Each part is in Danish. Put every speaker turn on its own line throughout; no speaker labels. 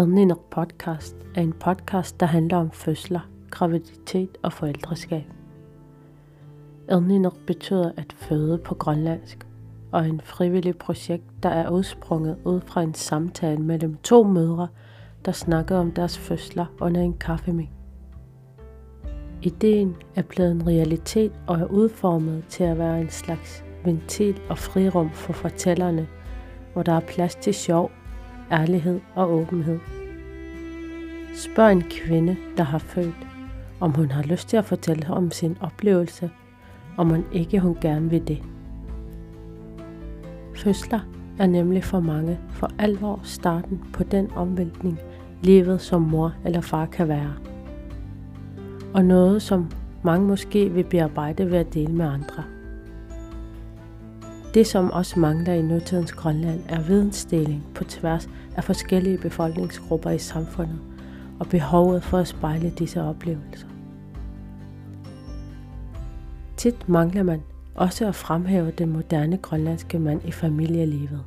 Adninok podcast er en podcast, der handler om fødsler, graviditet og forældreskab. Adninok betyder at føde på grønlandsk, og en frivillig projekt, der er udsprunget ud fra en samtale mellem to mødre, der snakkede om deres fødsler under en kaffemængde. Ideen er blevet en realitet og er udformet til at være en slags ventil og frirum for fortællerne, hvor der er plads til sjov, ærlighed og åbenhed. Spørg en kvinde, der har født, om hun har lyst til at fortælle om sin oplevelse, om hun ikke hun gerne vil det. Fødsler er nemlig for mange for alvor starten på den omvæltning, livet som mor eller far kan være. Og noget, som mange måske vil bearbejde ved at dele med andre. Det, som også mangler i nutidens Grønland, er vidensdeling på tværs af forskellige befolkningsgrupper i samfundet og behovet for at spejle disse oplevelser. Tit mangler man også at fremhæve den moderne grønlandske mand i familielivet.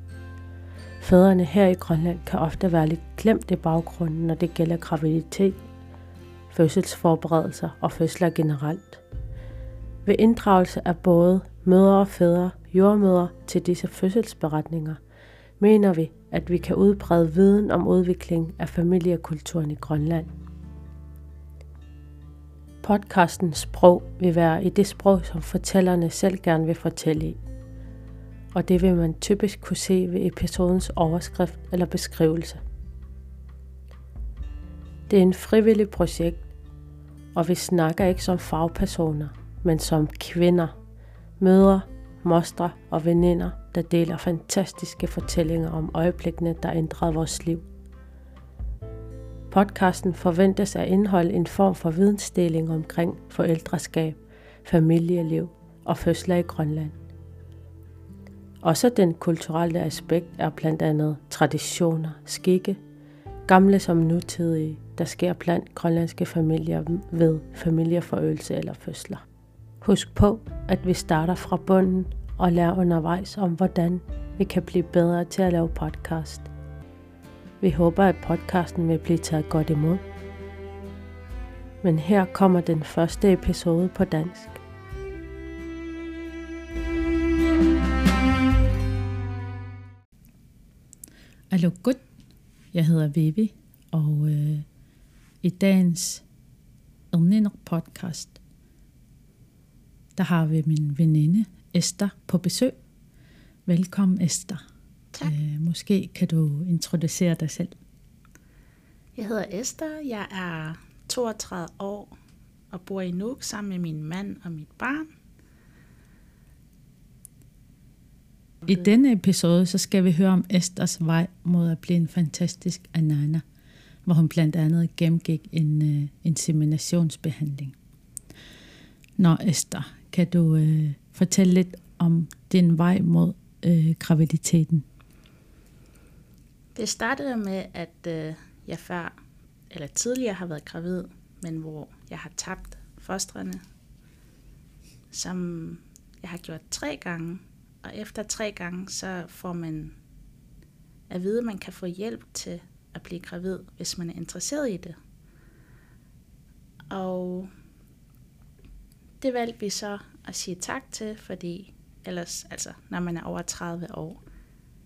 Fædrene her i Grønland kan ofte være lidt glemt i baggrunden, når det gælder graviditet, fødselsforberedelser og fødsler generelt. Ved inddragelse af både mødre og fædre, jordmødre til disse fødselsberetninger, mener vi, at vi kan udbrede viden om udvikling af familiekulturen i Grønland. Podcastens sprog vil være i det sprog, som fortællerne selv gerne vil fortælle i. Og det vil man typisk kunne se ved episodens overskrift eller beskrivelse. Det er en frivillig projekt, og vi snakker ikke som fagpersoner, men som kvinder, mødre, mostre og veninder, der deler fantastiske fortællinger om øjeblikkene, der ændrede vores liv. Podcasten forventes at indeholde en form for vidensdeling omkring forældreskab, familieliv og fødsler i Grønland. Også den kulturelle aspekt er blandt andet traditioner, skikke, gamle som nutidige, der sker blandt grønlandske familier ved familieforøgelse eller fødsler. Husk på, at vi starter fra bunden og lærer undervejs om, hvordan vi kan blive bedre til at lave podcast. Vi håber, at podcasten vil blive taget godt imod. Men her kommer den første episode på dansk.
Hallo gut, Jeg hedder Vivi, og øh, i dagens Omninok podcast, der har vi min veninde Esther på besøg. Velkommen Esther.
Tak.
Øh, måske kan du introducere dig selv.
Jeg hedder Esther, jeg er 32 år og bor i Nuuk sammen med min mand og mit barn.
I denne episode så skal vi høre om Esthers vej mod at blive en fantastisk anana, hvor hun blandt andet gennemgik en uh, inseminationsbehandling. Nå Esther, kan du øh, fortælle lidt om din vej mod øh, graviditeten?
Det startede med, at øh, jeg før, eller tidligere har været gravid, men hvor jeg har tabt fostrene, som jeg har gjort tre gange. Og efter tre gange, så får man at vide, at man kan få hjælp til at blive gravid, hvis man er interesseret i det. Og det valgte vi så at sige tak til, fordi ellers, altså, når man er over 30 år,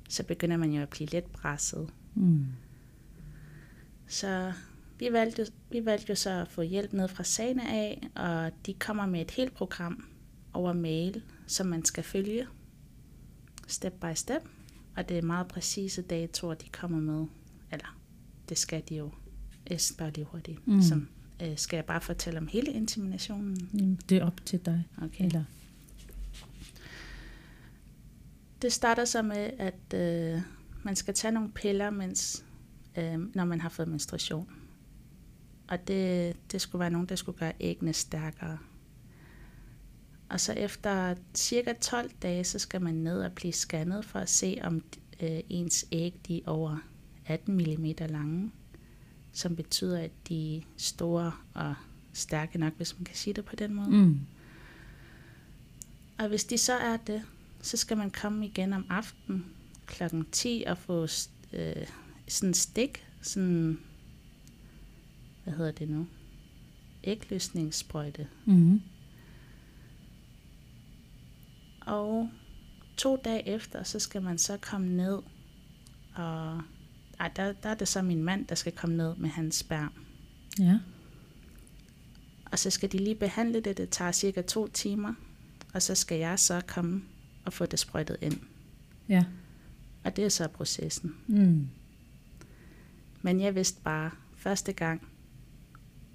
så begynder man jo at blive lidt presset.
Mm.
Så vi valgte, vi valgte jo så at få hjælp ned fra Sana af, og de kommer med et helt program over mail, som man skal følge step by step. Og det er meget præcise datoer, de kommer med. Eller, det skal de jo. Jeg bare lige hurtigt.
Mm.
Som, øh, skal jeg bare fortælle om hele inseminationen?
Det er op til dig.
Okay.
Eller,
Det starter så med, at øh, man skal tage nogle piller, mens, øh, når man har fået menstruation. Og det, det skulle være nogen, der skulle gøre æggene stærkere. Og så efter cirka 12 dage, så skal man ned og blive scannet for at se, om øh, ens æg de er over 18 mm lange. Som betyder, at de er store og stærke nok, hvis man kan sige det på den måde.
mm.
Og hvis de så er det, så skal man komme igen om aftenen kl. 10 og få øh, sådan en stik, sådan, hvad hedder det nu? Ægløsningssprøjte.
Mm.
Og to dage efter, så skal man så komme ned, og ej, der, der er det så min mand, der skal komme ned med hans sperm.
Ja.
Og så skal de lige behandle det, det tager cirka to timer, og så skal jeg så komme og få det sprøjtet ind.
Ja.
Og det er så processen.
Mm.
Men jeg vidste bare, første gang,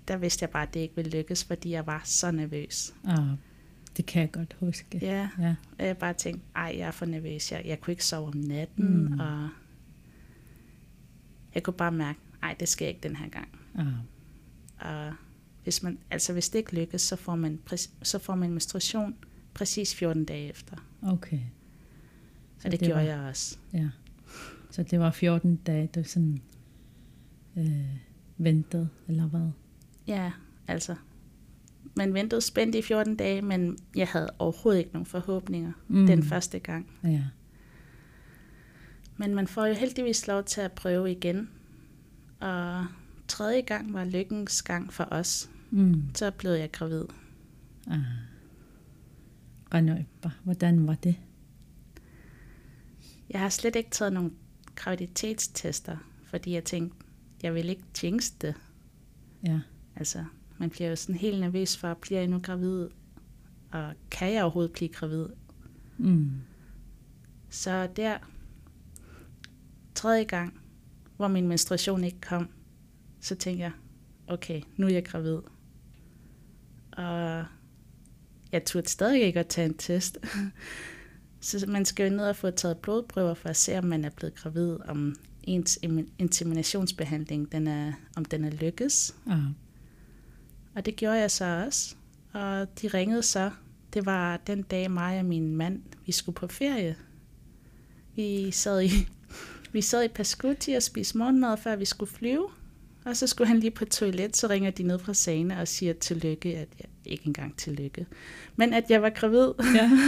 der vidste jeg bare, at det ikke ville lykkes, fordi jeg var så nervøs.
Ah, det kan jeg godt huske.
Ja,
Ja.
og jeg bare tænkte, ej, jeg er for nervøs. Jeg, jeg kunne ikke sove om natten,
Mm.
og jeg kunne bare mærke, ej, det sker ikke den her gang.
Ah.
Og hvis, man, altså hvis det ikke lykkes, så får man, så får man menstruation præcis 14 dage efter.
Okay.
Og det, det gjorde jeg også.
Ja. Så det var 14 dage, du sådan øh, ventede, eller hvad?
Ja, altså. Man ventede spændt i 14 dage, men jeg havde overhovedet ikke nogen forhåbninger
mm.
den første gang.
Ja.
Men man får jo heldigvis lov til at prøve igen. Og tredje gang var lykkens gang for os.
Mm.
Så blev jeg gravid.
Ah. Ranøjba, hvordan var det?
Jeg har slet ikke taget nogen graviditetstester, fordi jeg tænkte, jeg vil ikke jinx det.
Ja.
Altså, man bliver jo sådan helt nervøs for, bliver jeg nu gravid? Og kan jeg overhovedet blive gravid?
Mm.
Så der, tredje gang, hvor min menstruation ikke kom, så tænkte jeg, okay, nu er jeg gravid. Og jeg turde stadig ikke at tage en test. Så man skal jo ned og få taget blodprøver for at se, om man er blevet gravid, om ens inseminationsbehandling, den er, om den er lykkes.
Ah.
Og det gjorde jeg så også. Og de ringede så. Det var den dag, mig og min mand, vi skulle på ferie. Vi sad i, vi sad i Pascuti og spiste morgenmad, før vi skulle flyve. Og så skulle han lige på toilet, så ringer de ned fra Sana og siger tillykke, at jeg, ikke engang tillykke, men at jeg var gravid.
Ja.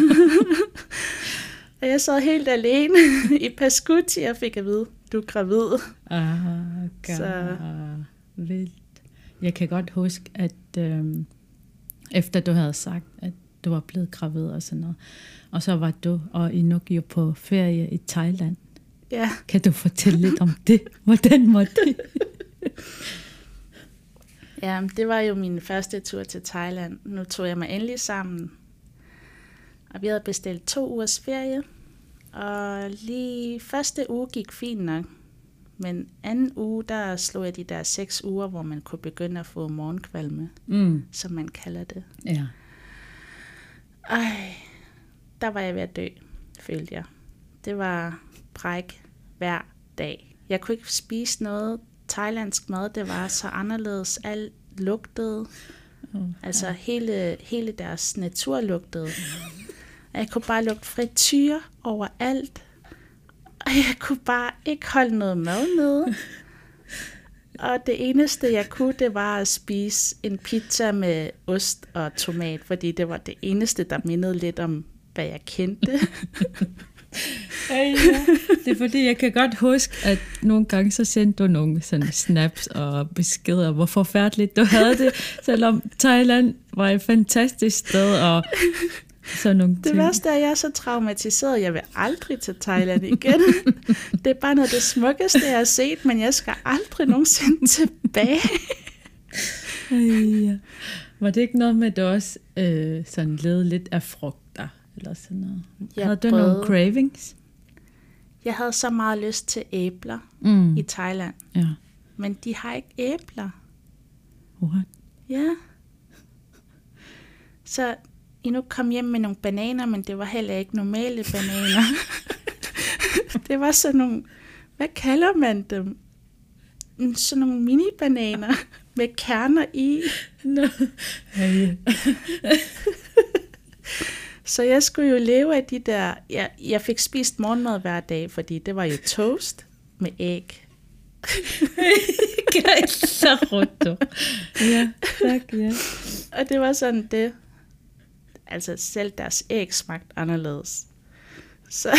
Og jeg sad helt alene i Pascuti og fik at vide, du er gravid.
Ah,
Så-
så... vildt. Jeg kan godt huske, at øhm, efter du havde sagt, at du var blevet gravid og sådan noget, og så var du og Inuk jo på ferie i Thailand.
Ja,
Kan du fortælle lidt om det? Hvordan var det?
Ja, det var jo min første tur til Thailand. Nu tog jeg mig endelig sammen. Og vi havde bestilt to ugers ferie. Og lige første uge gik fint nok. Men anden uge, der slog jeg de der seks uger, hvor man kunne begynde at få morgenkvalme,
Mm.
som man kalder det.
Ja.
Ej, der var jeg ved at dø, følte jeg. Det var bræk hver dag. Jeg kunne ikke spise noget thailandsk mad, det var så anderledes. Alt lugtede,
Oh,
altså hele, hele deres natur lugtede. Jeg kunne bare lugte frityr overalt. Og jeg kunne bare ikke holde noget mad nede. Og det eneste, jeg kunne, det var at spise en pizza med ost og tomat, fordi det var det eneste, der mindede lidt om, hvad jeg kendte.
Ej, ja. Det er fordi, jeg kan godt huske, at nogle gange så sendte du nogle sådan snaps og beskeder, hvor forfærdeligt du havde det, selvom Thailand var et fantastisk sted og sådan nogle
Det
ting.
værste er, at jeg er så traumatiseret, jeg vil aldrig til Thailand igen. Det er bare noget af det smukkeste, jeg har set, men jeg skal aldrig nogensinde tilbage.
Ej, ja. Var det ikke noget med, at du også øh, sådan led lidt af frugter? Eller sådan noget?
Jeg
Havde du
prøvede-
nogle cravings?
Jeg havde så meget lyst til æbler
Mm.
i Thailand,
Ja.
men de har ikke æbler.
What?
Ja. Så I nu kom hjem med nogle bananer, men det var heller ikke normale bananer. det var sådan nogle, hvad kalder man dem? Mm, Sådan nogle mini-bananer med kerner i.
No. Hey.
Så jeg skulle jo leve af de der... Jeg, jeg fik spist morgenmad hver dag, fordi det var jo toast med æg.
så roto. Ja, tak, ja.
Og det var sådan det. Altså selv deres æg smagte anderledes. Så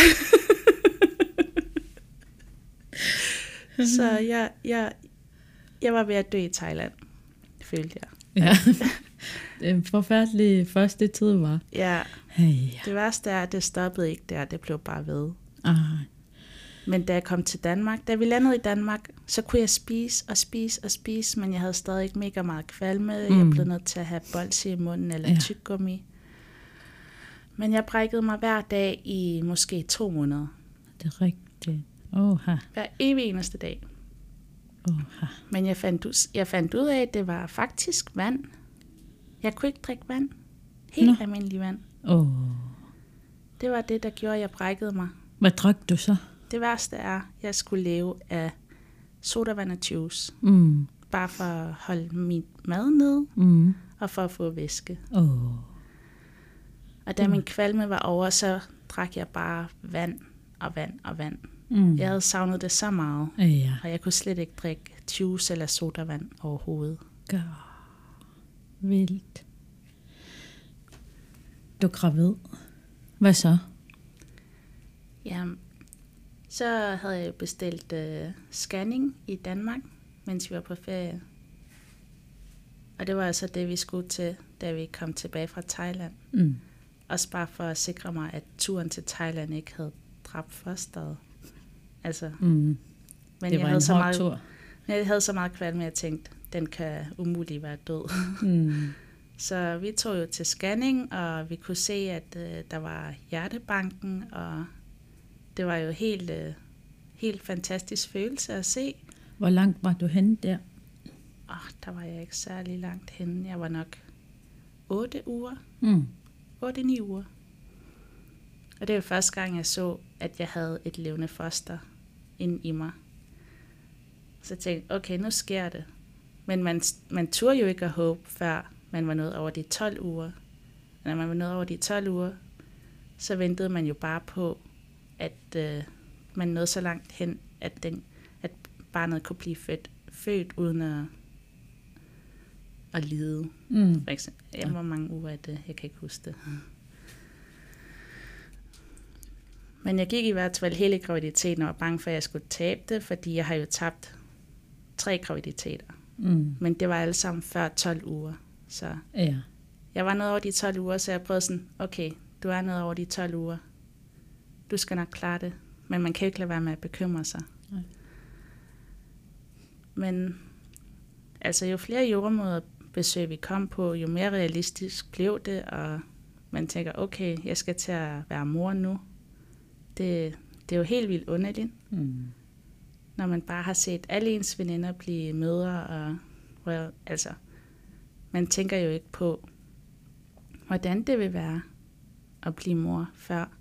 Så jeg, jeg, jeg var ved at dø i Thailand, følte jeg.
Ja. Den forfærdelige første tid var.
Ja,
Hey, ja.
det værste er, at det stoppede ikke der, det blev bare ved.
Ah,
Men da jeg kom til Danmark, da vi landede i Danmark, så kunne jeg spise og spise og spise, men jeg havde stadig ikke mega meget kvalme. Mm. Jeg blev nødt til at have bolse i munden eller
Ja.
tyggegummi. Men jeg brækkede mig hver dag i måske to måneder.
det er rigtigt. Oha,
Hver evig eneste dag.
oha.
Men jeg fandt, ud, jeg fandt ud af, at det var faktisk vand. Jeg kunne ikke drikke vand. Helt
Nå.
Almindelig vand.
Oh.
Det var det, der gjorde, at jeg brækkede mig.
Hvad drak du så?
Det værste er, at jeg skulle leve af sodavand og juice.
Mm.
Bare for at holde min mad ned,
Mm.
og for at få væske.
Oh.
Og da
Mm.
min kvalme var over, så drak jeg bare vand og vand og vand.
Mm.
Jeg havde savnet det så meget,
Ja.
og jeg kunne slet ikke drikke juice eller sodavand overhovedet.
God. Vildt. Du er gravid. Hvad så?
Ja, så havde jeg bestilt øh, scanning i Danmark, mens vi var på ferie. Og det var altså det, vi skulle til, da vi kom tilbage fra Thailand.
Mm.
Også bare for at sikre mig, at turen til Thailand ikke havde dræbt fosteret. Altså,
Mm.
men
det
jeg
var
havde,
en
så meget,
tur.
jeg havde så meget kvalme, at jeg tænkte, den kan umuligt være død.
Mm.
Så vi tog jo til scanning, og vi kunne se, at øh, der var hjertebanken, og det var jo helt, øh, helt fantastisk følelse at se.
Hvor langt var du henne der?
Og der var jeg ikke særlig langt henne. Jeg var nok 8 uger,
Mm.
8-9 uger. Og det var første gang, jeg så, at jeg havde et levende foster inde i mig. Så jeg tænkte, okay, nu sker det. Men man, man turde jo ikke at håbe, før man var nået over de 12 uger. Og når man var nået over de 12 uger, så ventede man jo bare på, at øh, man nåede så langt hen, at, den, at barnet kunne blive født, født uden at, at lide.
Mm.
For eksempel. Ja, hvor mange uger er det? Jeg kan ikke huske det. Men jeg gik i hvert fald hele graviditeten og var bange for, at jeg skulle tabe det, fordi jeg har jo tabt tre graviditeter.
Mm.
Men det var alle sammen før 12 uger. Så
Ja.
jeg var nede over de 12 uger, så jeg prøvede sådan, okay, du er nede over de 12 uger. Du skal nok klare det. Men man kan ikke lade være med at bekymre sig.
Nej.
Men altså jo flere jordemøder besøg vi kom på, jo mere realistisk blev det, og man tænker, okay, jeg skal til at være mor nu. Det, det er jo helt vildt underligt,
Mm.
Når man bare har set alle ens veninder blive mødre, og well, altså, man tænker jo ikke på, hvordan det vil være at blive mor, før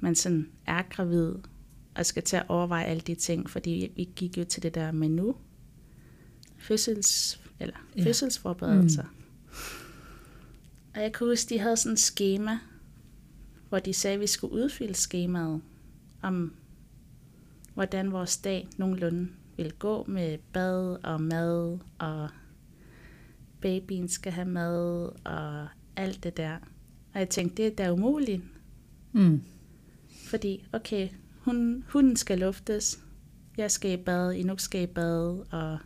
man sådan er gravid, og skal til at overveje alle de ting, fordi vi gik jo til det der menu, fødsels, eller
Ja.
ja. fødselsforberedelser. Mm. Og jeg kunne huske, de havde sådan et schema, hvor de sagde, at vi skulle udfylde skemaet om, hvordan vores dag nogenlunde ville gå med bad og mad, og babyen skal have mad, og alt det der. Og jeg tænkte, det er da umuligt,
Mm.
fordi, okay, hun, hunden skal luftes, jeg skal i bad, Inuk skal i bad, og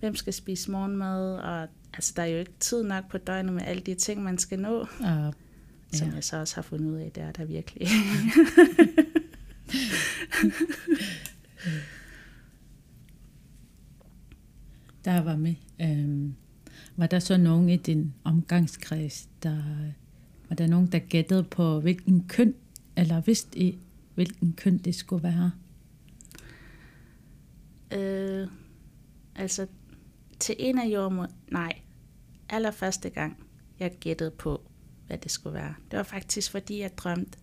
hvem skal spise morgenmad, og altså, der er jo ikke tid nok på døgnet med alle de ting, man skal nå,
Og,
som
Ja.
jeg så også har fundet ud af, det er der virkelig.
der var med. Øhm, var der så nogen i din omgangskreds, der var der nogen, der gættede på, hvilken køn, eller vidste I, hvilken køn det skulle være?
øh, altså, til en af jordmor, nej, allerførste gang, jeg gættede på, hvad det skulle være. Det var faktisk, fordi jeg drømte,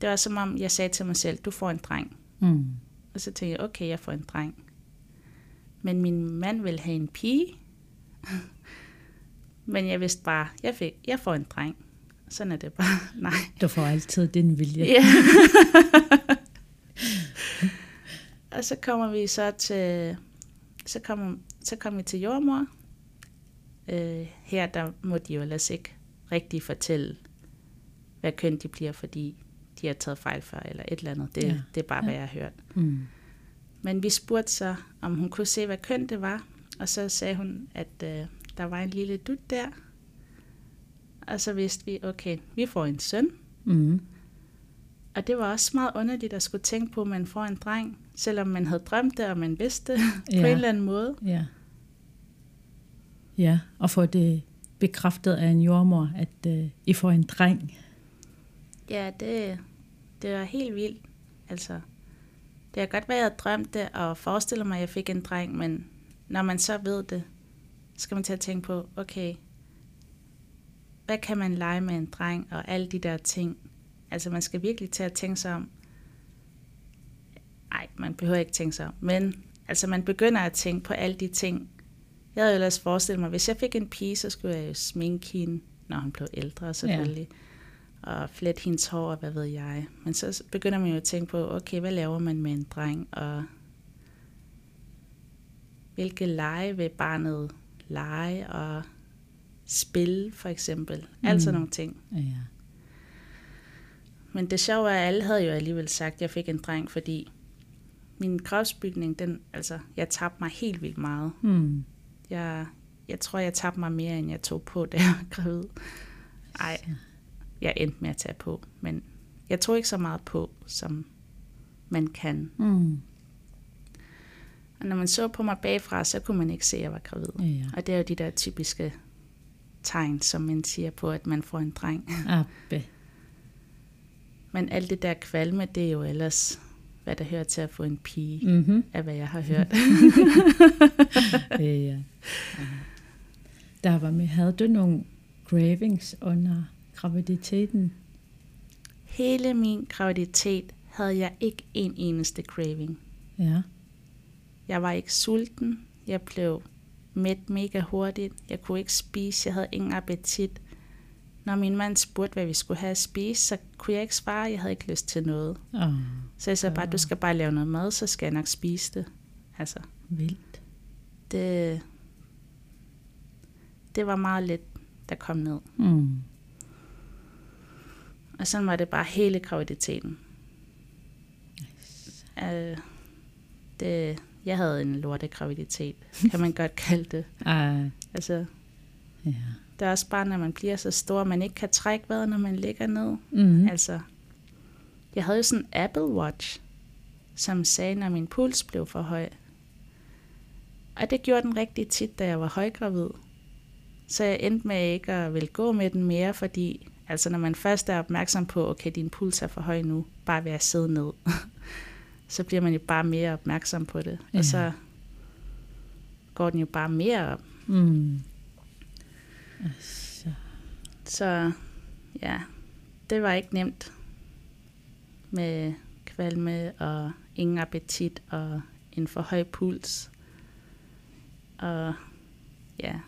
det var som om, jeg sagde til mig selv, du får en dreng.
Mm.
Og så tænkte jeg, okay, jeg får en dreng. Men min mand ville have en pige. Men jeg vidste bare, jeg, fik, jeg får en dreng. Sådan er det bare. Nej.
Du får altid din vilje.
Ja. og så kommer vi så til, så kommer, så kommer vi til jordmor. Øh, her der må de jo ellers ikke rigtig fortælle, hvad køn de bliver, fordi de har taget fejl før, eller et eller andet. Det,
Ja.
ja. det er bare, hvad
Ja.
jeg har hørt.
Mm.
Men vi spurgte så, om hun kunne se, hvad køn det var. Og så sagde hun, at øh, der var en lille dut der. Og så vidste vi, okay, vi får en søn.
Mm.
Og det var også meget underligt at skulle tænke på, at man får en dreng, selvom man havde drømt det, og man vidste det på
Ja.
en eller anden måde.
Ja. Ja, og få det bekræftet af en jordmor, at øh, I får en dreng.
Ja, det, det var helt vildt. Altså, det har godt været, at jeg drømte og forestiller mig, at jeg fik en dreng, men når man så ved det, så skal man til at tænke på, okay, hvad kan man lege med en dreng, og alle de der ting. Altså, man skal virkelig til at tænke sig om. Nej, man behøver ikke tænke sig om, men altså, man begynder at tænke på alle de ting. Jeg havde ellers forestillet mig, hvis jeg fik en pige, så skulle jeg jo sminke hende, når hun blev ældre selvfølgelig. Ja og flet hendes hår, og hvad ved jeg. Men så begynder man jo at tænke på, okay, hvad laver man med en dreng, og hvilke lege vil barnet lege, og spille for eksempel. Mm. Alt sådan nogle ting.
Ja.
Men det sjove er, at alle havde jo alligevel sagt, at jeg fik en dreng, fordi min kropsbygning, den, altså, jeg tabte mig helt vildt meget.
Mm.
Jeg, jeg tror, jeg tabte mig mere, end jeg tog på, da jeg var gravid. Ej, jeg endte med at tage på, men jeg tog ikke så meget på, som man kan.
Mm.
Og når man så på mig bagfra, så kunne man ikke se, at jeg var gravid.
Ja, ja.
Og det er jo de der typiske tegn, som man siger på, at man får en dreng.
Abbe.
Men alt det der kvalme, det er jo ellers, hvad der hører til at få en pige,
Mm-hmm.
af hvad jeg har hørt.
ja. ja. Der var med, havde du nogle cravings under graviditeten?
Hele min graviditet havde jeg ikke en eneste craving.
Ja.
Jeg var ikke sulten. Jeg blev mæt mega hurtigt. Jeg kunne ikke spise. Jeg havde ingen appetit. Når min mand spurgte, hvad vi skulle have at spise, så kunne jeg ikke svare. Jeg havde ikke lyst til noget.
Åh,
Så jeg sagde bare, du skal bare lave noget mad, så skal jeg nok spise det. Altså,
vildt.
det, det var meget lidt, der kom ned.
Mm.
Og sådan var det bare hele graviditeten. Uh, det, jeg havde en lorte graviditet, kan man godt kalde det.
Ej,
Altså,
ja.
det er også bare, når man bliver så stor, man ikke kan trække vejret, når man ligger ned.
Mm.
Altså, jeg havde jo sådan en Apple Watch, som sagde, når min puls blev for høj. Og det gjorde den rigtig tit, da jeg var højgravid. Så jeg endte med ikke at vil gå med den mere, fordi altså når man først er opmærksom på, okay, din puls er for høj nu, bare ved at sidde ned, så bliver man jo bare mere opmærksom på det.
Ja.
Og så går den jo bare mere op.
Mm. Altså,
Så ja, det var ikke nemt med kvalme og ingen appetit og en for høj puls. Og ja.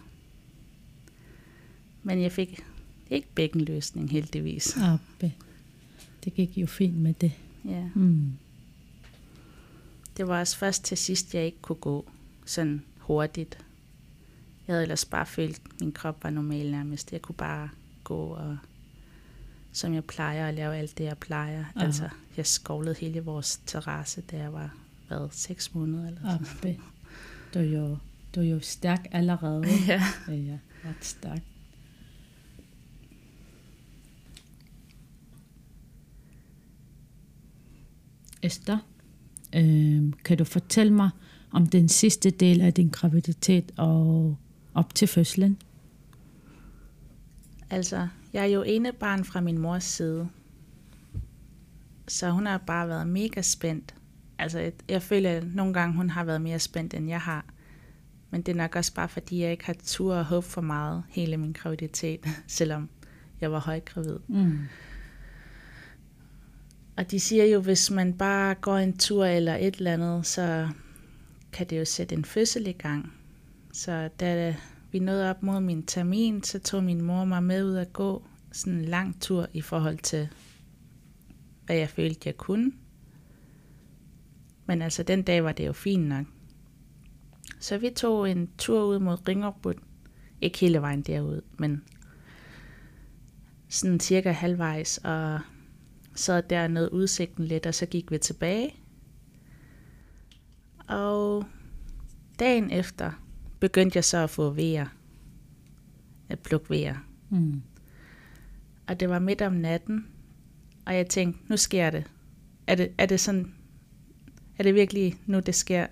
Men jeg fik ikke bækkenløsning heldigvis.
abbe. Det gik jo fint med det.
Ja.
Mm.
Det var også først til sidst, jeg ikke kunne gå sådan hurtigt. Jeg havde ellers bare følt, at min krop var normal nærmest. Jeg kunne bare gå og som jeg plejer at lave alt det, jeg plejer.
Aha.
Altså, jeg skovlede hele vores terrasse, da jeg var, hvad, seks måneder eller sådan
Abbe. Du er jo, du er jo stærk allerede.
Ja.
Ja, ja, ret stærk. Esther, øh, kan du fortælle mig om den sidste del af din graviditet og op til fødslen?
Altså, jeg er jo ene barn fra min mors side. Så hun har bare været mega spændt. Altså, jeg, jeg føler, at nogle gange hun har været mere spændt, end jeg har. Men det er nok også bare, fordi jeg ikke har tur og håb for meget hele min graviditet, selvom jeg var højgravid.
Mm.
Og de siger jo, hvis man bare går en tur eller et eller andet, så kan det jo sætte en fødsel i gang. Så da vi nåede op mod min termin, så tog min mor mig med ud at gå sådan en lang tur i forhold til, hvad jeg følte, jeg kunne. Men altså, den dag var det jo fint nok. Så vi tog en tur ud mod Ringerbud. Ikke hele vejen derud, men sådan cirka halvvejs. Og sad der og nød udsigten lidt, og så gik vi tilbage. Og dagen efter begyndte jeg så at få vejer. At plukke vejer.
Mm.
Og det var midt om natten, og jeg tænkte, nu sker det. Er det, er det sådan, er det virkelig nu, det sker?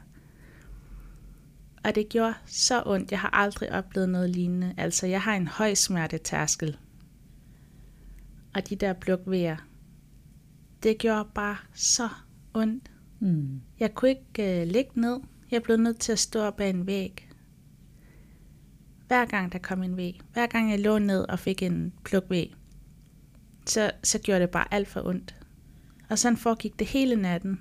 Og det gjorde så ondt. Jeg har aldrig oplevet noget lignende. Altså, jeg har en høj smertetærskel. Og de der plukvejer, det gjorde bare så ondt.
Mm.
Jeg kunne ikke uh, ligge ned. Jeg blev nødt til at stå op ad en væg. Hver gang der kom en væg, hver gang jeg lå ned og fik en plukvæg, så, så gjorde det bare alt for ondt. Og sådan foregik det hele natten.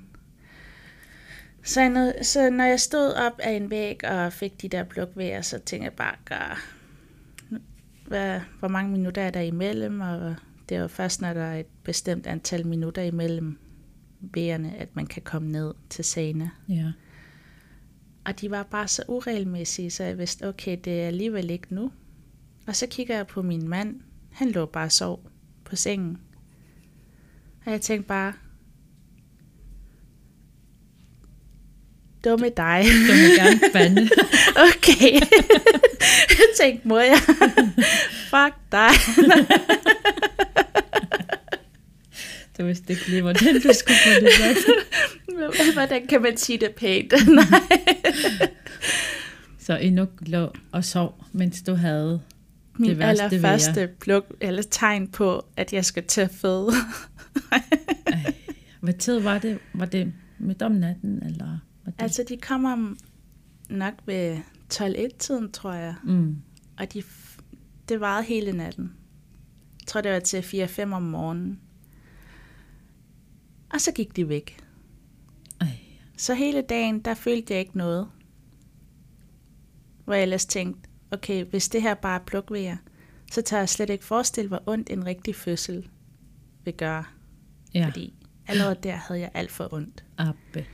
Så, jeg nød, så når jeg stod op af en væg og fik de der plukvæger, så tænkte jeg bare, gør, hvad, hvor mange minutter er der imellem, og det er jo først, når der er et bestemt antal minutter imellem vægerne, at man kan komme ned til Sana.
Ja.
Og de var bare så uregelmæssige, så jeg vidste, okay, det er alligevel ikke nu. Og så kigger jeg på min mand. Han lå bare og sov på sengen. Og jeg tænkte bare, dumme dig.
Du må gerne bande.
Okay. jeg tænkte, må jeg? Fuck dig.
Du vidste ikke lige, hvordan du skulle få det sagt.
Hvordan kan man sige det pænt? Nej.
Så nok lå og sov, mens du havde
Min
det værste
allerførste pluk, eller tegn på, at jeg skal at føde.
Ej, hvad tid var det? Var det midt om natten, eller? Var det?
altså, de kommer nok ved 12-1-tiden, tror jeg.
Mm.
Og de, det varede hele natten. Jeg tror, det var til 4-5 om morgenen. Og så gik de væk.
Ej,
Så hele dagen, der følte jeg ikke noget. Hvor jeg ellers tænkte, okay, hvis det her bare er plukvejer, så tager jeg slet ikke forestille, hvor ondt en rigtig fødsel vil gøre.
ja,
Fordi allerede der havde jeg alt for ondt
Abbe.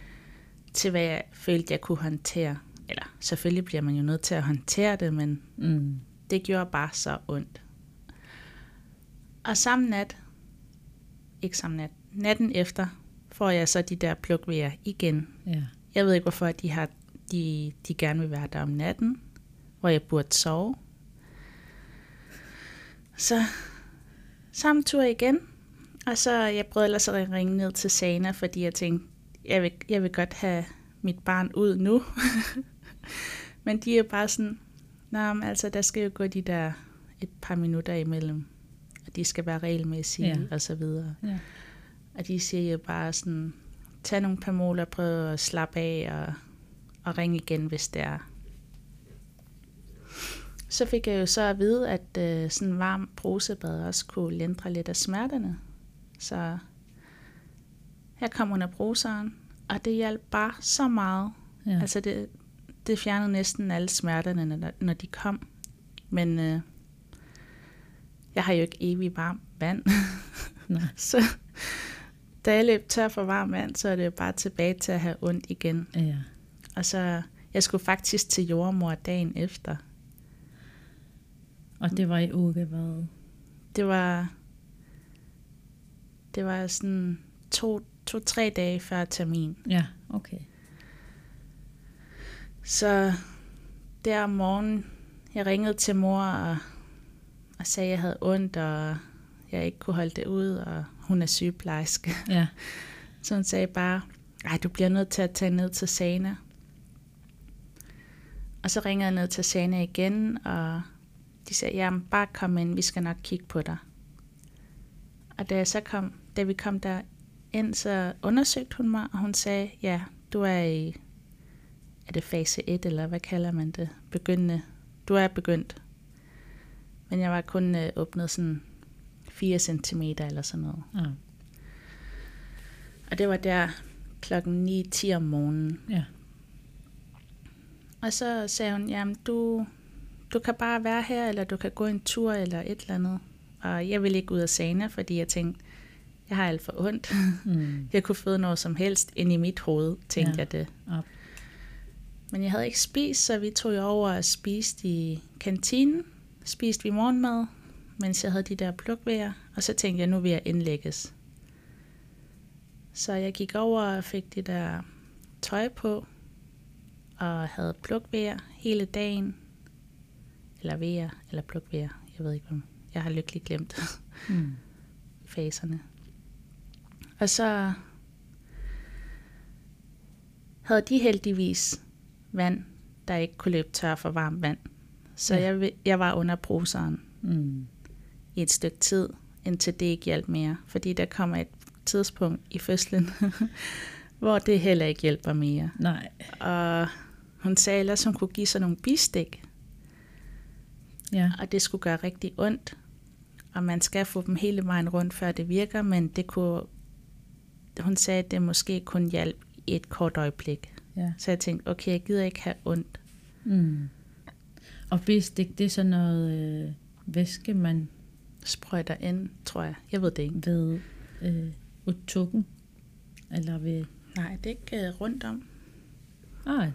til, hvad jeg følte, jeg kunne håndtere. Eller selvfølgelig bliver man jo nødt til at håndtere det, men
Mm.
Det gjorde bare så ondt. Og samme nat, ikke samme nat, natten efter, får jeg så de der plukvejer igen.
Ja.
Jeg ved ikke, hvorfor de, har, de, de gerne vil være der om natten, hvor jeg burde sove. Så samme tur igen. Og så jeg prøvede ellers at ringe ned til Sana, fordi jeg tænkte, jeg vil, jeg vil godt have mit barn ud nu. Men de er bare sådan, Nå, men altså, der skal jo gå de der et par minutter imellem. Og de skal være regelmæssige
Ja.
og så videre.
Ja.
Og de siger jo bare sådan, tag nogle pamoler, prøv at slappe af og, og ring igen, hvis det er. Så fik jeg jo så at vide, at øh, sådan en varm brusebad også kunne lindre lidt af smerterne. Så jeg kom under bruseren, og det hjalp bare så meget.
Ja.
Altså det, det fjernede næsten alle smerterne, når, når de kom. Men øh, jeg har jo ikke evig varmt vand.
Nej.
så da jeg løb tør for varmt vand, så er det jo bare tilbage til at have ondt igen.
ja.
Og så, jeg skulle faktisk til jordmor dagen efter.
Og det var i uge, hvad?
Det var, det var sådan to, to-tre dage før termin.
Ja, okay.
Så der om morgenen, jeg ringede til mor og, og sagde, at jeg havde ondt, og jeg ikke kunne holde det ud, og hun er sygeplejerske.
Ja.
Så hun sagde bare, ej, du bliver nødt til at tage ned til Sana. Og så ringede jeg ned til Sana igen, og de sagde, jamen bare kom ind, vi skal nok kigge på dig. Og da, jeg så kom, da vi kom der ind, så undersøgte hun mig, og hun sagde, ja, du er i, er det fase 1, eller hvad kalder man det? Begyndende. Du er begyndt. Men jeg var kun øh, åbnet sådan 4 cm eller sådan noget.
Ah,
Og det var der klokken 9-10 om morgenen.
ja.
Og så sagde hun, jamen du, du kan bare være her, eller du kan gå en tur, eller et eller andet. Og jeg ville ikke ud af Sana, fordi jeg tænkte, jeg har alt for ondt.
Mm.
Jeg kunne føde noget som helst ind i mit hoved, tænkte
Ja.
jeg det. Men jeg havde ikke spist, så vi tog jo over og spiste i kantinen. Spiste vi morgenmad, mens jeg havde de der plukvejer. Og så tænkte jeg, nu vil jeg indlægges. Så jeg gik over og fik det der tøj på, og havde plukvejr hele dagen. Eller vejr, eller plukvejr. Jeg ved ikke, om jeg har lykkelig glemt
Mm.
faserne. Og så havde de heldigvis vand, der ikke kunne løbe tør for varmt vand. Så
Ja.
jeg, jeg var under bruseren
Mm.
i et stykke tid, indtil det ikke hjalp mere. Fordi der kommer et tidspunkt i fødslen, hvor det heller ikke hjælper mere.
Nej.
Og hun sagde ellers, hun kunne give sig nogle bistik,
Ja.
og det skulle gøre rigtig ondt. Og man skal få dem hele vejen rundt, før det virker, men det kunne, hun sagde, at det måske kun hjalp i et kort øjeblik.
Ja.
Så jeg tænkte, okay, jeg gider ikke have ondt.
Mm. Og bestik, det er sådan noget øh, væske, man
Sprøjter ind, tror jeg. Jeg ved det ikke.
ved øh, utukken, eller ved...
Nej, det er ikke uh, rundt om.
Ah,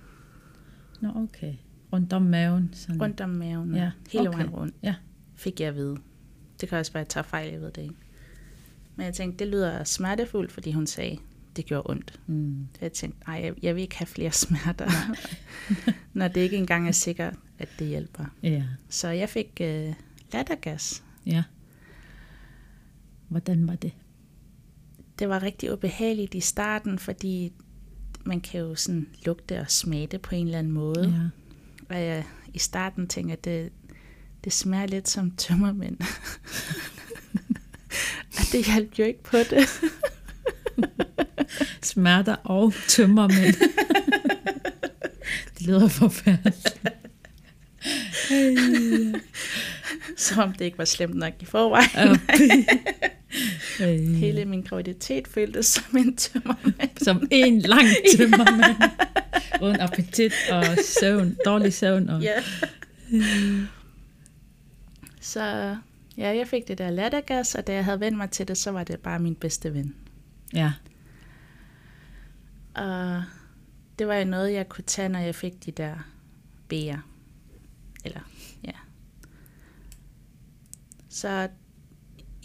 nå okay. Rundt om maven. Sådan.
Rundt om maven.
Ja,
Ja, hele
okay.
vejen rundt.
Ja.
Fik jeg at vide. Det kan også være, at jeg tager fejl, jeg ved det ikke. Men jeg tænkte, det lyder smertefuldt, fordi hun sagde, det gjorde ondt.
Mm.
Så jeg tænkte, nej, jeg, jeg vil ikke have flere smerter, når det ikke engang er sikkert, at det hjælper.
Ja.
Så jeg fik øh, lattergas.
Ja. Hvordan var det?
Det var rigtig ubehageligt i starten, fordi man kan jo sådan lugte og smage det på en eller anden måde.
Ja.
Og jeg i starten tænkte, at det, det smager lidt som tømmermænd. og det hjalp jo ikke på det.
Smerter og tømmermænd. det lyder forfærdeligt.
Som om det ikke var slemt nok i forvejen. Hele min graviditet føltes som en tømmermænd.
Som en lang tømmermand. Uden appetit og søvn. Dårlig søvn. Og...
Ja. Så ja, jeg fik det der lattergas, og da jeg havde vendt mig til det, så var det bare min bedste ven
ja.
Og det var jo noget, jeg kunne tage, når jeg fik de der B'er. Eller, ja. Så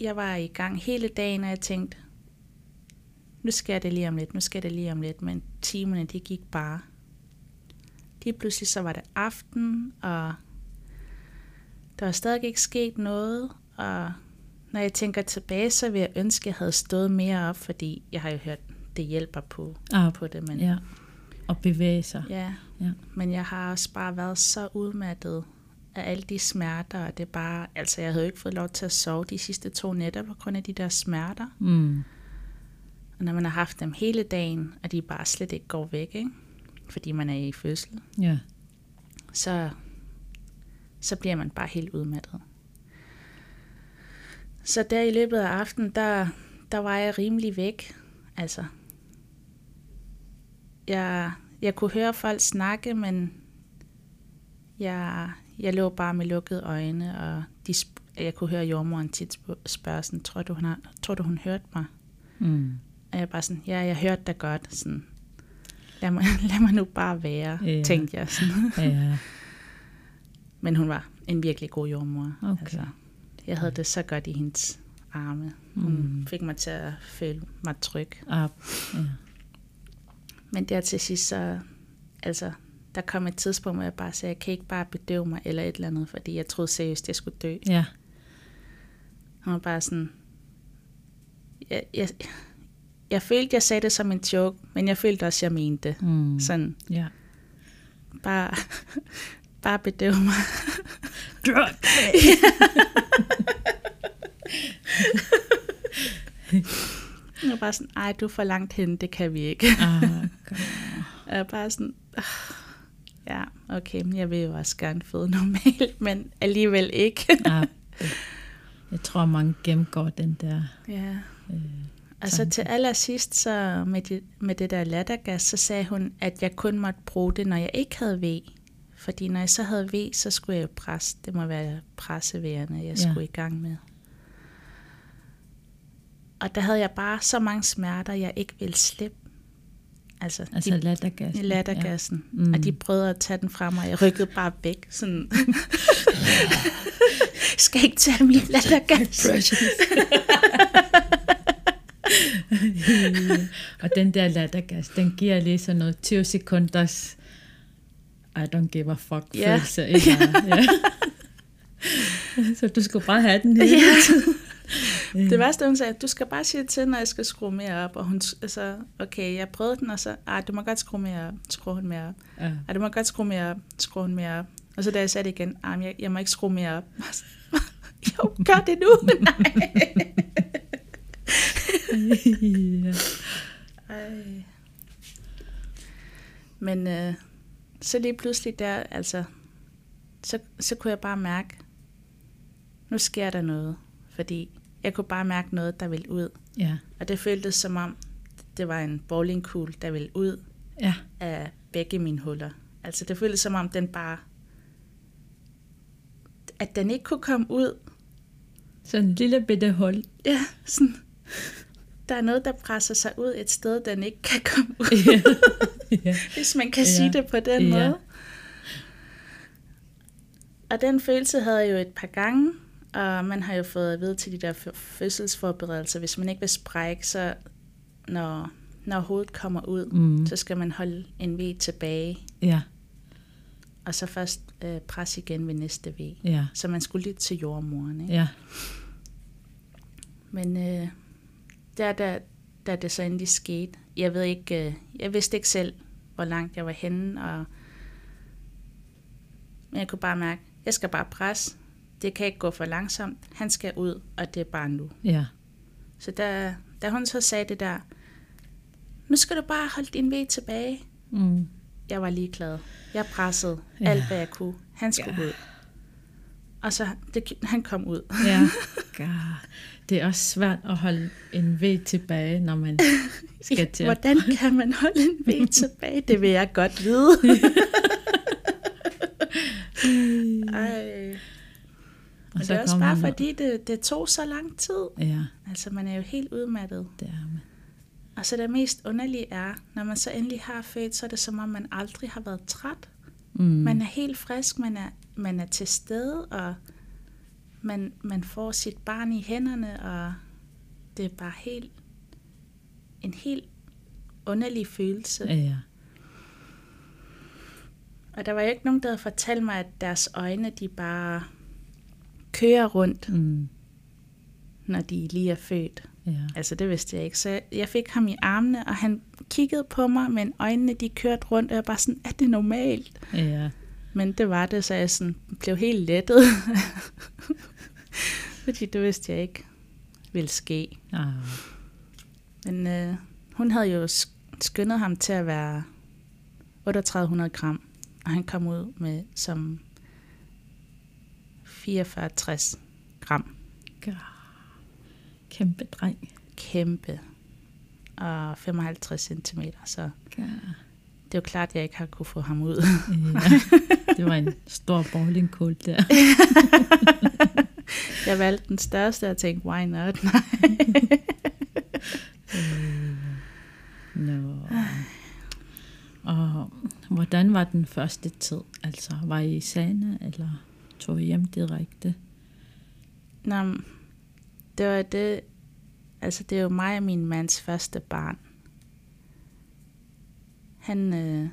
jeg var i gang hele dagen, og jeg tænkte, nu skal det lige om lidt, nu skal det lige om lidt. Men timerne, de gik bare. Lige pludselig så var det aften, og der var stadig ikke sket noget. Og når jeg tænker tilbage, så vil jeg ønske, at jeg havde stået mere op, fordi jeg har jo hørt, det hjælper på,
Ah,
på det. Men,
ja. Og bevæge sig.
Ja.
Ja.
Men jeg har også bare været så udmattet af alle de smerter, og det er bare, altså jeg havde jo ikke fået lov til at sove de sidste to nætter på grund af de der smerter.
Mm.
Og når man har haft dem hele dagen, og de bare slet ikke går væk, ikke? fordi man er i fødsel,
Ja.
så, så bliver man bare helt udmattet. Så der i løbet af aftenen, der, der var jeg rimelig væk. Altså, jeg, jeg kunne høre folk snakke, men jeg, jeg lå bare med lukkede øjne, og de, jeg kunne høre jordmoren tit sp- spørge sådan, tror du, hun, har, tror du, hun hørte mig?
Mm.
Og jeg bare sådan, ja, jeg hørte dig godt. Sådan, lad, mig, lad mig nu bare være,
ja.
tænkte jeg. Sådan.
Ja.
Men hun var en virkelig god jordmor.
Okay.
Altså, jeg havde det så godt i hendes arme. Hun
Mm.
fik mig til at føle mig tryg.
Ah, ja.
Men der til sidst, så, altså, der kom et tidspunkt, hvor jeg bare sagde, jeg kan ikke bare bedøve mig eller et eller andet, fordi jeg troede seriøst, jeg skulle dø.
ja.
Hun var bare sådan, jeg, jeg, jeg følte, jeg sagde det som en joke, men jeg følte også, jeg mente det.
Mm.
Sådan,
Ja.
bare, bare bedøve mig.
Drug
Jeg var bare sådan, ej, du er for langt hen, det kan vi ikke. Og jeg er bare sådan, "Ah, ja, okay, men jeg vil jo også gerne føde normalt, men alligevel ikke.
ah, jeg tror, mange gennemgår den der...
ja.
Øh,
Og så til allersidst, så med, det, med det der lattergas, så sagde hun, at jeg kun måtte bruge det, når jeg ikke havde V. Fordi når jeg så havde V, så skulle jeg jo presse. Det må være presseværende, jeg
Ja.
skulle i gang med. Og der havde jeg bare så mange smerter, jeg ikke ville slippe. Altså,
altså
de,
lattergas.
lattergassen.
Ja. Mm.
Og de prøvede at tage den fra mig, og jeg rykkede bare væk. Sådan. Skal ikke tage min lattergas.
den der lattergas, den giver lige sådan noget 20 sekunders I don't give a fuck
Ja.
følelse. Eller, ja. Så du skulle bare have den hele tiden.
Det værste, hun sagde, du skal bare sige til, når jeg skal skrue mere op. Og hun, altså, okay, jeg prøvede den, og så, ah, du må godt skrue mere op. Skruer hun mere op.
Ja.
Ah, du må godt skrue mere op. Skruer hun mere op. Og så da jeg sagde det igen, ah, jeg, jeg må ikke skrue mere op. jo, gør det nu. Nej.
ja.
Ej. Men øh, så lige pludselig der, altså, så, så kunne jeg bare mærke, nu sker der noget. Fordi jeg kunne bare mærke noget, der ville ud.
ja.
Og det føltes som om, det var en bowlingkugle, der ville ud
Ja.
af begge mine huller. Altså det føltes som om, den bare... At den ikke kunne komme ud.
Sådan en lille bitte hul.
Ja, sådan... Der er noget, der presser sig ud et sted, den ikke kan komme ud.
ja. ja.
hvis man kan
Ja.
sige det på den
Ja.
måde. Og den følelse havde jeg jo et par gange, og man har jo fået at vide til de der fø- fødselsforberedelser, hvis man ikke vil sprække, så når, når hovedet kommer ud,
Mm.
så skal man holde en V tilbage,
Ja.
og så først øh, presse igen ved næste V.
Ja.
Så man skulle lytte til jordmoren. Ikke?
Ja.
Men øh, der, der, da det så endelig skete, jeg ved ikke, øh, jeg vidste ikke selv, hvor langt jeg var henne, og men jeg kunne bare mærke, jeg skal bare presse. Det kan ikke gå for langsomt. Han skal ud, og det er bare nu.
Ja.
Så da, da hun så sagde det der, nu skal du bare holde din vej tilbage.
Mm.
Jeg var ligeglad. Jeg pressede
Ja.
alt, hvad jeg kunne. Han skulle
ja.
ud. Og så det, han kom ud.
Ja. God. Det er også svært at holde en ved tilbage, når man skal til.
Hvordan kan man holde en vej tilbage? Det vil jeg godt vide. Ej.
Og
Men det er også bare fordi, det, det tog så lang tid.
Ja,
Altså, man er jo helt udmattet.
det er man.
Og så det mest underlige er, når man så endelig har født, så er det som om, man aldrig har været træt.
Mm.
Man er helt frisk, man er, man er til stede, og man, man får sit barn i hænderne, og det er bare helt en helt underlig følelse.
Ja.
Og der var jo ikke nogen, der havde fortalt mig, at deres øjne, de bare kører rundt,
Mm.
når de lige er født.
Ja.
Altså, det vidste jeg ikke. Så jeg fik ham i armene, og han kiggede på mig, men øjnene, de kørte rundt, og jeg bare sådan, er det normalt?
Ja.
Men det var det, så jeg sådan blev helt lettet. Fordi det vidste jeg ikke ville ske.
Ah.
Men øh, hun havde jo sk- skyndet ham til at være 3800 gram, og han kom ud med som 44-60 gram.
Kæmpe dreng.
Kæmpe. Og 55 cm, så
God.
det er jo klart, at jeg ikke har kunne få ham ud.
Ja. Det var en stor bowlingkugle der.
Jeg valgte den største og tænkte, why not?
Nå. Og hvordan var den første tid? Altså, var I i Sana, eller tog I hjem direkte?
Nå, det var det, altså det er jo mig og min mands første barn. Han, øh,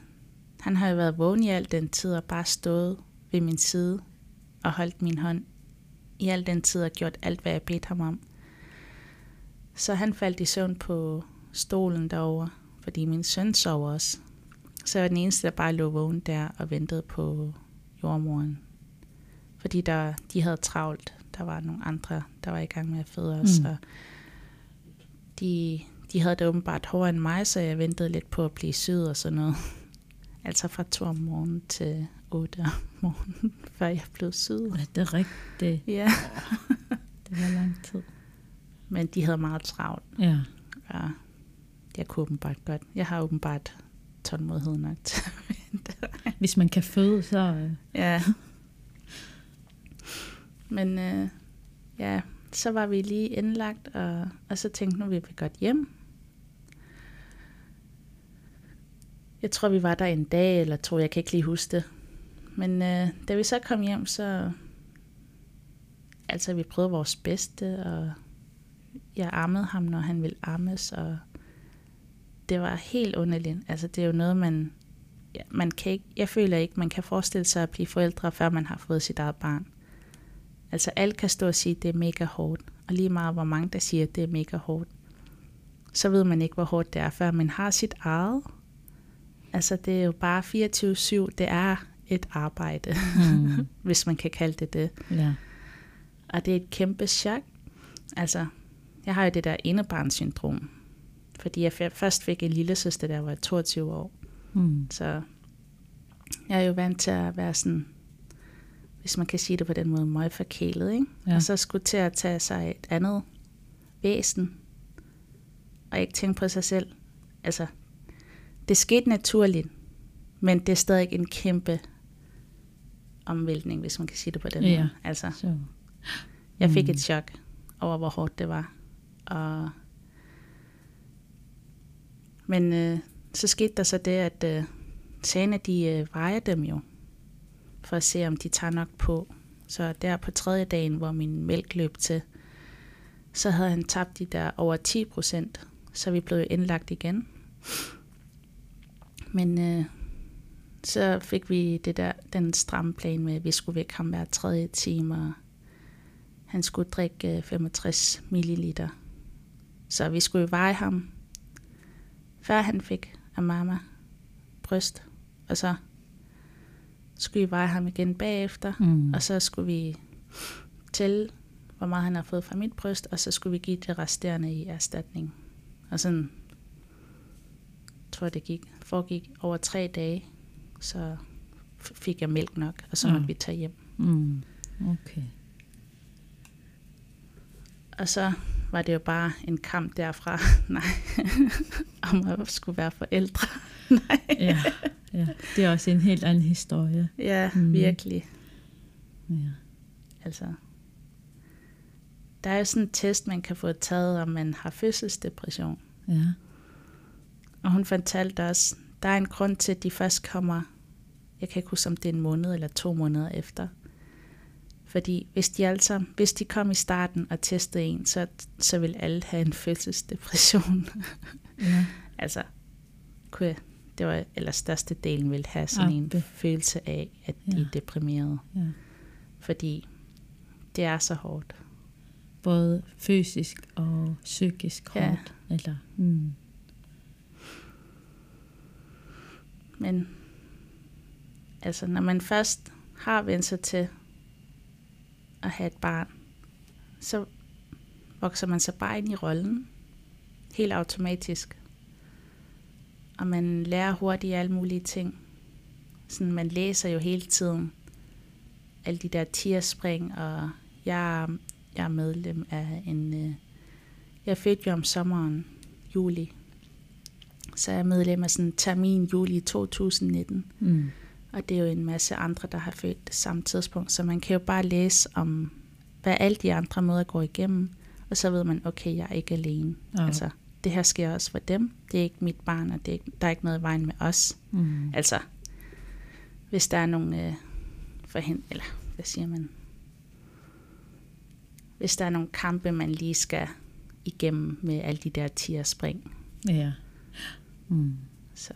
han har jo været vågen i al den tid og bare stået ved min side og holdt min hånd i al den tid og gjort alt, hvad jeg bedte ham om. Så han faldt i søvn på stolen derovre, fordi min søn sov også. Så jeg var den eneste, der bare lå vågen der og ventede på jordmoren. Fordi der, de havde travlt. Der var nogle andre, der var i gang med at føde os.
Mm.
Og de, de havde det åbenbart hårdere end mig, så jeg ventede lidt på at blive syet og sådan noget. Altså fra to om morgenen til 8 om morgenen, før jeg blev syet.
Er det rigtigt?
Ja.
Det var lang tid.
Men de havde meget travlt,
Ja.
og jeg kunne åbenbart godt. Jeg har åbenbart tålmodighed nok til.
Hvis man kan føde, så... øh,
Ja. Men øh, ja, så var vi lige indlagt, og, og så tænkte nu, vi vil godt hjem. Jeg tror, vi var der en dag eller to, jeg kan ikke lige huske det. Men øh, da vi så kom hjem, så... Altså, vi prøvede vores bedste, og jeg ammede ham, når han ville ammes, og det var helt underligt. Altså, det er jo noget, man, ja, man kan ikke, jeg føler ikke, man kan forestille sig at blive forældre, før man har fået sit eget barn. Altså, alt kan stå og sige, at det er mega hårdt. Og lige meget, hvor mange der siger, at det er mega hårdt, så ved man ikke, hvor hårdt det er, før man har sit eget. Altså, det er jo bare 24-7. Det er et arbejde, mm. hvis man kan kalde det det.
Ja.
Og det er et kæmpe chok. Altså, jeg har jo det der indebarnssyndrom, fordi jeg først fik en lille søster, der var 22 år.
Mm.
Så jeg er jo vant til at være sådan, hvis man kan sige det på den måde, meget forkælet, ikke?
Ja.
Og så skulle til at tage sig et andet væsen, og ikke tænke på sig selv. Altså, det skete naturligt, men det er stadig en kæmpe omvæltning, hvis man kan sige det på den
Ja.
måde. Altså,
Så.
jeg fik
Mm.
et chok over, hvor hårdt det var. Og men øh, så skete der så det, at øh, sagerne, de øh, vejer dem jo, for at se, om de tager nok på. Så der på tredje dagen, hvor min mælk løb til, så havde han tabt de der over 10 procent, så vi blev indlagt igen. Men øh, så fik vi det der, den stramme plan med, at vi skulle væk ham hver tredje time, og han skulle drikke øh, 65 milliliter. Så vi skulle jo veje ham, før han fik af mamma bryst. Og så skulle vi veje ham igen bagefter.
Mm.
Og så skulle vi tælle, hvor meget han har fået fra mit bryst, og så skulle vi give det resterende i erstatning. Og sådan, tror jeg det gik, foregik over tre dage, så fik jeg mælk nok, og så måtte vi tage hjem.
Mm. Okay.
Og så var det jo bare en kamp derfra, nej, om at skulle være forældre. nej.
Ja, ja. Det er også en helt anden historie.
Ja,
Mm.
mm. virkelig.
Ja.
Altså, der er jo sådan en test, man kan få taget, om man har fødselsdepression.
Ja.
Og hun fortalte os, der er en grund til, at de først kommer, jeg kan ikke huske, om det er en måned eller to måneder efter. Fordi hvis de, altså, hvis de kom i starten og testede en, så, så vil alle have en fødselsdepression.
ja.
altså, kunne jeg, det var, eller største delen vil have sådan en
Abbe.
følelse af, at de
Ja.
er deprimerede.
ja.
Fordi det er så hårdt.
Både fysisk og psykisk
Ja.
hårdt. Eller, mm.
Men altså, når man først har vendt sig til at have et barn, så vokser man sig bare ind i rollen. Helt automatisk. Og man lærer hurtigt alle mulige ting. Sådan, man læser jo hele tiden alle de der tierspring, og jeg, jeg er medlem af en... Øh, jeg er født jo om sommeren, juli, så er jeg medlem af sådan termin juli 2019.
Mm.
Og det er jo en masse andre, der har født det samme tidspunkt. Så man kan jo bare læse om, hvad alle de andre møder går igennem. Og så ved man, okay, jeg er ikke alene.
Ja.
Altså, det her sker også for dem. Det er ikke mit barn, og det er ikke, der er ikke noget i vejen med os.
Mm.
Altså, hvis der er nogle øh, forhen, eller hvad siger man? Hvis der er nogle kampe, man lige skal igennem med alle de der tier spring,
Ja. Mm.
Så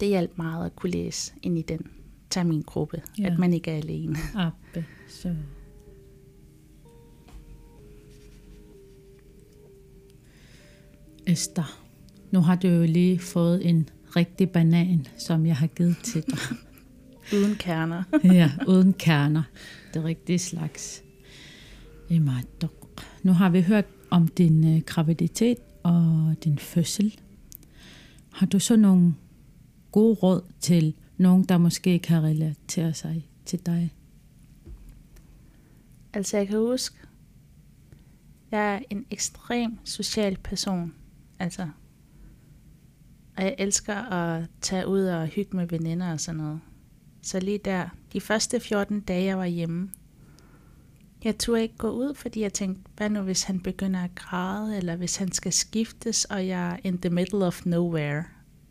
det hjalp meget at kunne læse ind i den termingruppe,
Ja.
at man ikke er alene.
Abbe. Så. Esther, nu har du jo lige fået en rigtig banan, som jeg har givet til dig.
Uden kerner.
ja, uden kerner. Det rigtige slags. Nu har vi hørt om din øh, graviditet og din fødsel. Har du så nogle gode råd til nogen, der måske kan relatere sig til dig?
Altså jeg kan huske, jeg er en ekstrem social person. Altså, og jeg elsker at tage ud og hygge med veninder og sådan noget. Så lige der, de første 14 dage, jeg var hjemme, jeg turde ikke gå ud, fordi jeg tænkte, hvad nu hvis han begynder at græde, eller hvis han skal skiftes, og jeg er in the middle of nowhere.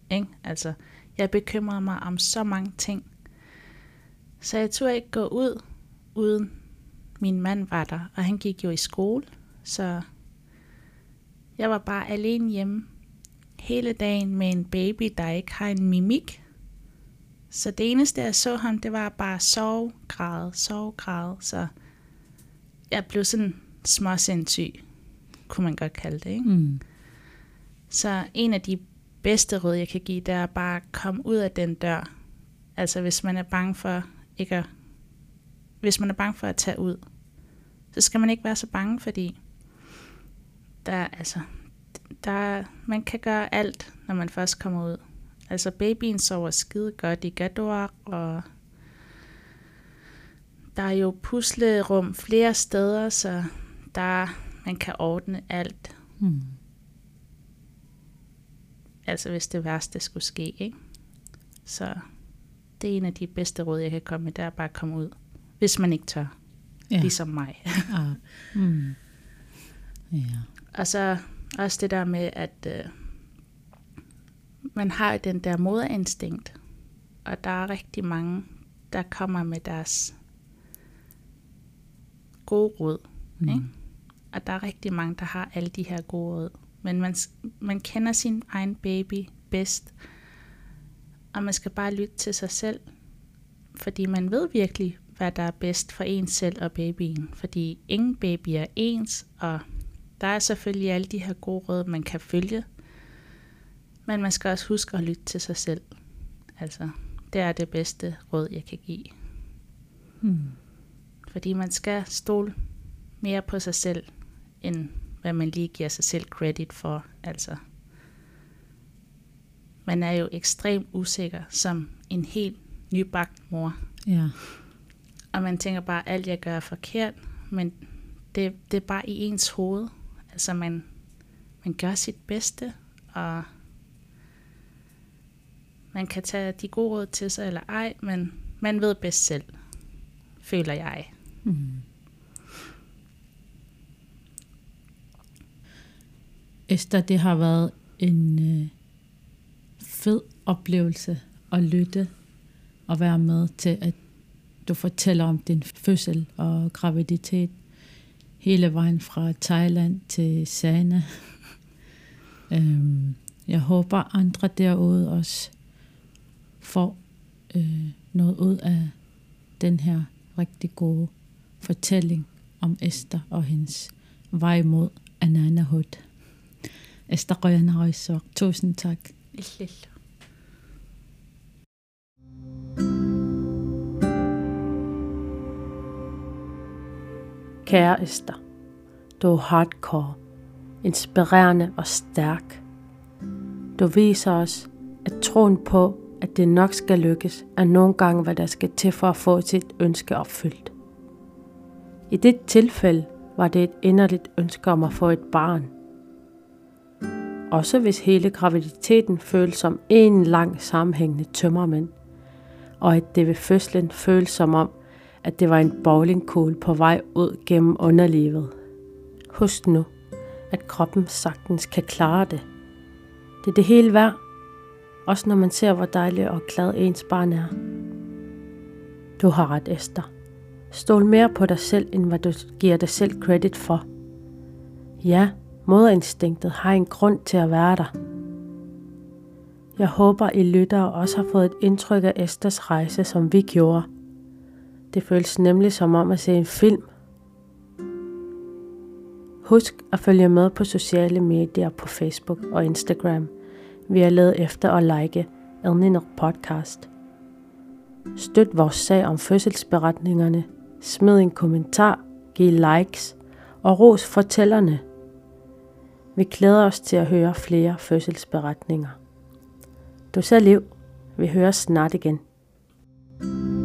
Ikke? Altså, jeg bekymrede mig om så mange ting. Så jeg turde ikke gå ud, uden min mand var der, og han gik jo i skole, så Jeg var bare alene hjemme hele dagen med en baby, der ikke har en mimik. Så det eneste, jeg så ham, det var bare sove, græde, sove, græde. Så jeg blev sådan småsindssyg, kunne man godt kalde det. Ikke?
Mm.
Så en af de bedste råd, jeg kan give, det er bare at komme ud af den dør. Altså hvis man er bange for ikke at, hvis man er bange for at tage ud, så skal man ikke være så bange, fordi der, altså, der, man kan gøre alt, når man først kommer ud. Altså babyen sover skide godt i gadoer, og der er jo puslerum flere steder, så der man kan ordne alt.
Mm.
Altså hvis det værste skulle ske, ikke? Så det er en af de bedste råd, jeg kan komme med, det er bare at komme ud. Hvis man ikke tør.
Ja.
Ligesom mig.
Ah. Mm. Ja.
Og så også det der med, at øh, man har den der moderinstinkt, og der er rigtig mange, der kommer med deres gode råd. Mm. Ikke? Og der er rigtig mange, der har alle de her gode råd. Men man, man kender sin egen baby bedst, og man skal bare lytte til sig selv, fordi man ved virkelig, hvad der er bedst for en selv og babyen. Fordi ingen baby er ens, og der er selvfølgelig alle de her gode råd, man kan følge. Men man skal også huske at lytte til sig selv. Altså, det er det bedste råd, jeg kan give.
Mm.
Fordi man skal stole mere på sig selv, end hvad man lige giver sig selv credit for. Altså, man er jo ekstremt usikker som en helt nybagt mor.
Ja.
Og man tænker bare, at alt jeg gør er forkert, men det, det er bare i ens hoved. Altså man, man gør sit bedste, og man kan tage de gode råd til sig eller ej, men man ved bedst selv, føler jeg.
Mm. Esther, det har været en øh, fed oplevelse at lytte og være med til, at du fortæller om din fødsel og graviditet hele vejen fra Thailand til Sana. øhm, jeg håber, andre derude også får øh, noget ud af den her rigtig gode fortælling om Esther og hendes vej mod Ananahood. Esther Røyana Tusind tak.
Lille.
Kære Esther, du er hardcore, inspirerende og stærk. Du viser os, at troen på, at det nok skal lykkes, er nogle gange, hvad der skal til for at få sit ønske opfyldt. I det tilfælde var det et inderligt ønske om at få et barn. Også hvis hele graviditeten føles som en lang sammenhængende tømmermænd, og at det ved fødslen føles som om, at det var en bowlingkugle på vej ud gennem underlivet. Husk nu, at kroppen sagtens kan klare det. Det er det hele værd, også når man ser, hvor dejlig og glad ens barn er. Du har ret, Esther. Stol mere på dig selv, end hvad du giver dig selv credit for. Ja, moderinstinktet har en grund til at være der. Jeg håber, I lyttere også har fået et indtryk af Esters rejse, som vi gjorde – det føles nemlig som om at se en film. Husk at følge med på sociale medier på Facebook og Instagram. Vi er lavet efter at like Elninok podcast. Støt vores sag om fødselsberetningerne. Smid en kommentar, giv likes og ros fortællerne. Vi glæder os til at høre flere fødselsberetninger. Du ser liv. Vi høres snart igen. thank you